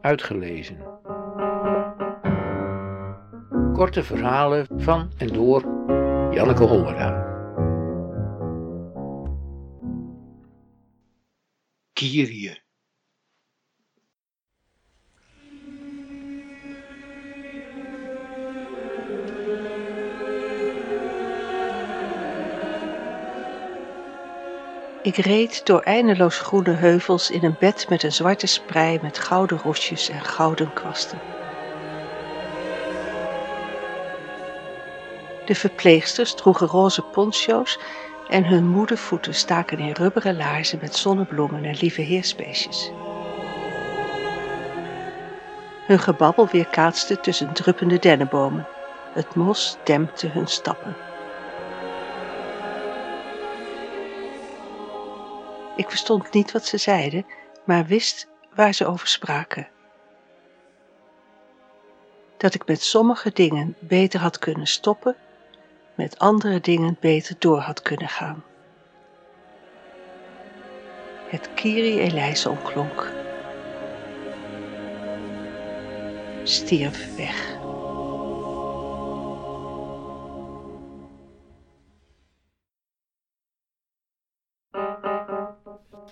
Uitgelezen. Korte verhalen van en door Janneke Hollera. Kyrie. Ik reed door eindeloos groene heuvels in een bed met een zwarte sprei met gouden rosjes en gouden kwasten. De verpleegsters droegen roze poncho's en hun moede voeten staken in rubberen laarzen met zonnebloemen en lieve heersbeestjes. Hun gebabbel weerkaatste tussen druppende dennenbomen. Het mos dempte hun stappen. Ik verstond niet wat ze zeiden, maar wist waar ze over spraken. Dat ik met sommige dingen beter had kunnen stoppen, met andere dingen beter door had kunnen gaan. Het Kyrie eleison klonk. Stierf weg.